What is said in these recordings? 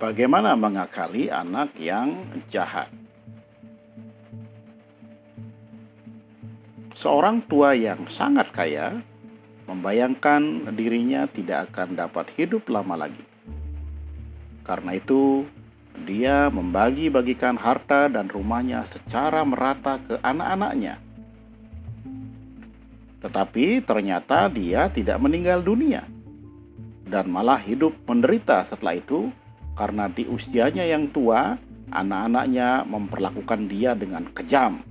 Bagaimana mengakali anak yang jahat? Seorang tua yang sangat kaya membayangkan dirinya tidak akan dapat hidup lama lagi. Karena itu, dia membagi-bagikan harta dan rumahnya secara merata ke anak-anaknya. Tetapi ternyata dia tidak meninggal dunia dan malah hidup menderita setelah itu karena di usianya yang tua, anak-anaknya memperlakukan dia dengan kejam.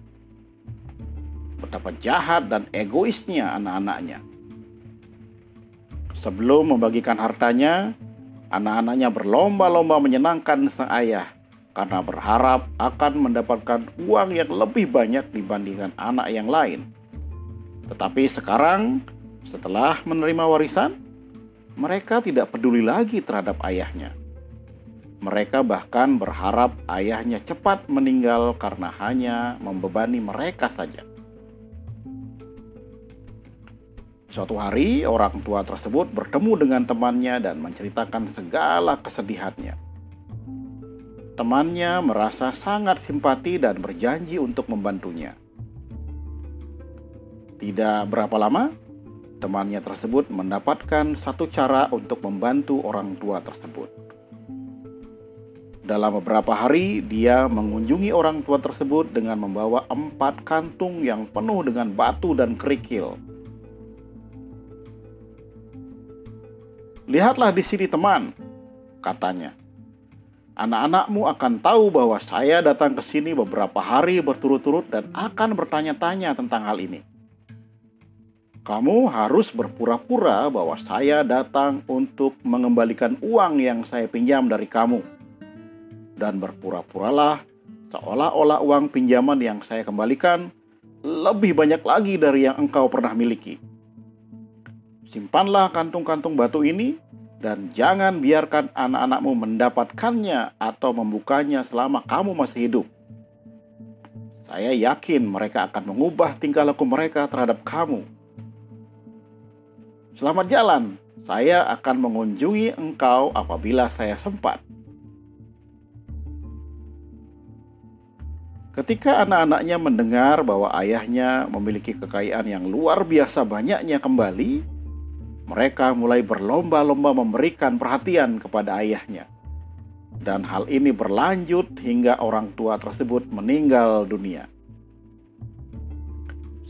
Betapa jahat dan egoisnya anak-anaknya. Sebelum membagikan hartanya, anak-anaknya berlomba-lomba menyenangkan sang ayah karena berharap akan mendapatkan uang yang lebih banyak dibandingkan anak yang lain. Tetapi sekarang, setelah menerima warisan, mereka tidak peduli lagi terhadap ayahnya. Mereka bahkan berharap ayahnya cepat meninggal karena hanya membebani mereka saja. Suatu hari, orang tua tersebut bertemu dengan temannya dan menceritakan segala kesedihannya. Temannya merasa sangat simpati dan berjanji untuk membantunya. Tidak berapa lama, temannya tersebut mendapatkan satu cara untuk membantu orang tua tersebut. Dalam beberapa hari, dia mengunjungi orang tua tersebut dengan membawa empat kantung yang penuh dengan batu dan kerikil. Lihatlah di sini, teman, katanya. Anak-anakmu akan tahu bahwa saya datang ke sini beberapa hari berturut-turut dan akan bertanya-tanya tentang hal ini. Kamu harus berpura-pura bahwa saya datang untuk mengembalikan uang yang saya pinjam dari kamu dan berpura-puralah seolah-olah uang pinjaman yang saya kembalikan lebih banyak lagi dari yang engkau pernah miliki. Simpanlah kantung-kantung batu ini dan jangan biarkan anak-anakmu mendapatkannya atau membukanya selama kamu masih hidup. Saya yakin mereka akan mengubah tingkah laku mereka terhadap kamu. Selamat jalan, saya akan mengunjungi engkau apabila saya sempat. Ketika anak-anaknya mendengar bahwa ayahnya memiliki kekayaan yang luar biasa banyaknya kembali, mereka mulai berlomba-lomba memberikan perhatian kepada ayahnya. Dan hal ini berlanjut hingga orang tua tersebut meninggal dunia.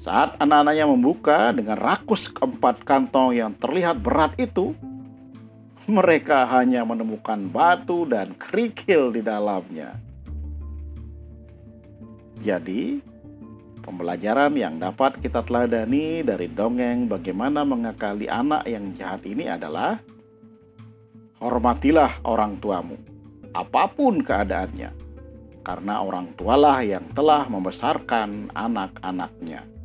Saat anak-anaknya membuka dengan rakus keempat kantong yang terlihat berat itu, mereka hanya menemukan batu dan kerikil di dalamnya. Jadi, pembelajaran yang dapat kita teladani dari dongeng bagaimana mengakali anak yang jahat ini adalah hormatilah orang tuamu, apa pun keadaannya, karena orang tualah yang telah membesarkan anak-anaknya.